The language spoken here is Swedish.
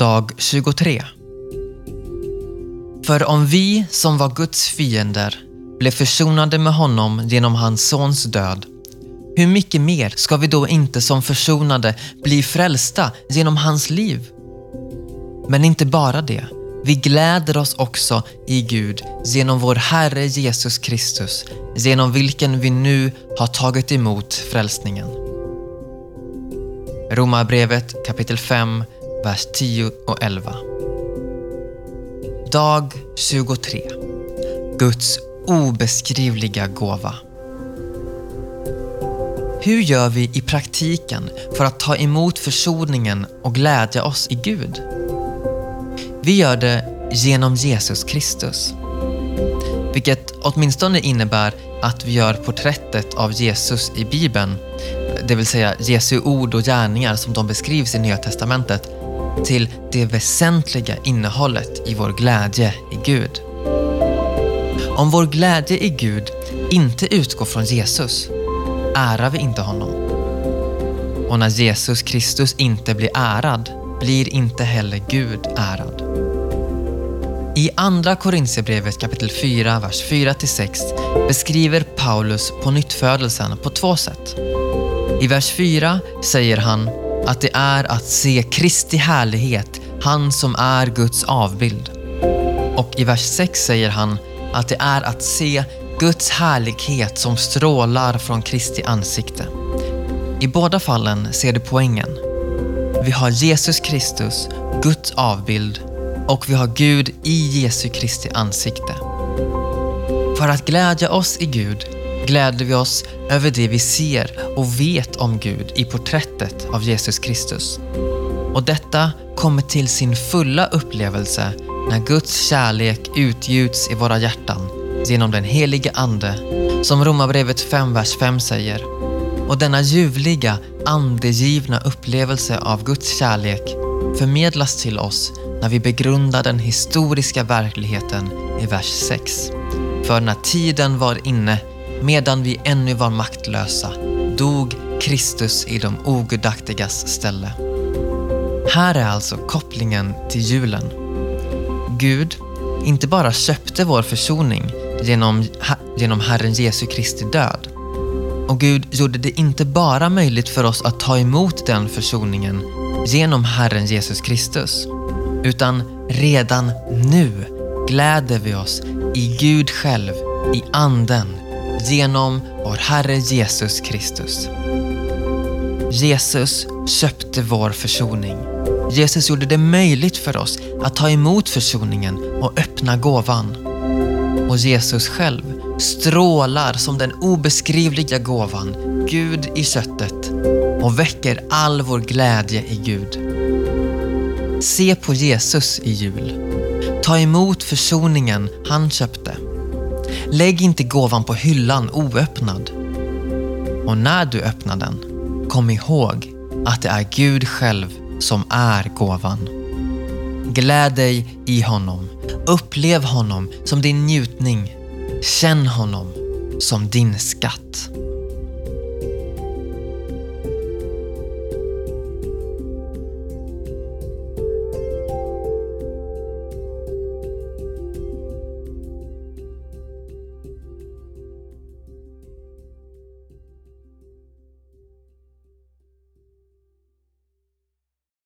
Dag 23 För om vi som var Guds fiender blev försonade med honom genom hans sons död, hur mycket mer ska vi då inte som försonade bli frälsta genom hans liv? Men inte bara det. Vi gläder oss också i Gud genom vår Herre Jesus Kristus, genom vilken vi nu har tagit emot frälsningen. Romarbrevet kapitel 5, vers 10 och 11. Dag 23. Guds obeskrivliga gåva. Hur gör vi i praktiken för att ta emot försoningen och glädja oss i Gud? Vi gör det genom Jesus Kristus. Vilket åtminstone innebär att vi gör porträttet av Jesus i Bibeln, det vill säga Jesu ord och gärningar som de beskrivs i Nya Testamentet, till det väsentliga innehållet i vår glädje i Gud. Om vår glädje i Gud inte utgår från Jesus ärar vi inte honom. Och när Jesus Kristus inte blir ärad blir inte heller Gud ärad. I Andra Korintierbrevet kapitel 4, vers 4-6 beskriver Paulus på nyttfödelsen på två sätt. I vers 4 säger han att det är att se Kristi härlighet, han som är Guds avbild. Och i vers 6 säger han att det är att se Guds härlighet som strålar från Kristi ansikte. I båda fallen ser du poängen. Vi har Jesus Kristus, Guds avbild och vi har Gud i Jesu Kristi ansikte. För att glädja oss i Gud gläder vi oss över det vi ser och vet om Gud i porträttet av Jesus Kristus. Och detta kommer till sin fulla upplevelse när Guds kärlek utgjuts i våra hjärtan genom den helige Ande, som Romarbrevet 5, vers 5 säger. Och denna ljuvliga, andegivna upplevelse av Guds kärlek förmedlas till oss när vi begrundar den historiska verkligheten i vers 6. För när tiden var inne, medan vi ännu var maktlösa, dog Kristus i de ogudaktigas ställe. Här är alltså kopplingen till julen. Gud inte bara köpte vår försoning genom, genom Herren Jesu Kristi död. Och Gud gjorde det inte bara möjligt för oss att ta emot den försoningen genom Herren Jesus Kristus, utan redan nu gläder vi oss i Gud själv, i Anden, genom vår Herre Jesus Kristus. Jesus köpte vår försoning. Jesus gjorde det möjligt för oss att ta emot försoningen och öppna gåvan. Och Jesus själv strålar som den obeskrivliga gåvan, Gud i köttet och väcker all vår glädje i Gud. Se på Jesus i jul. Ta emot försoningen han köpte. Lägg inte gåvan på hyllan oöppnad. Och när du öppnar den, kom ihåg att det är Gud själv som är gåvan. Gläd dig i honom. Upplev honom som din njutning. Känn honom som din skatt.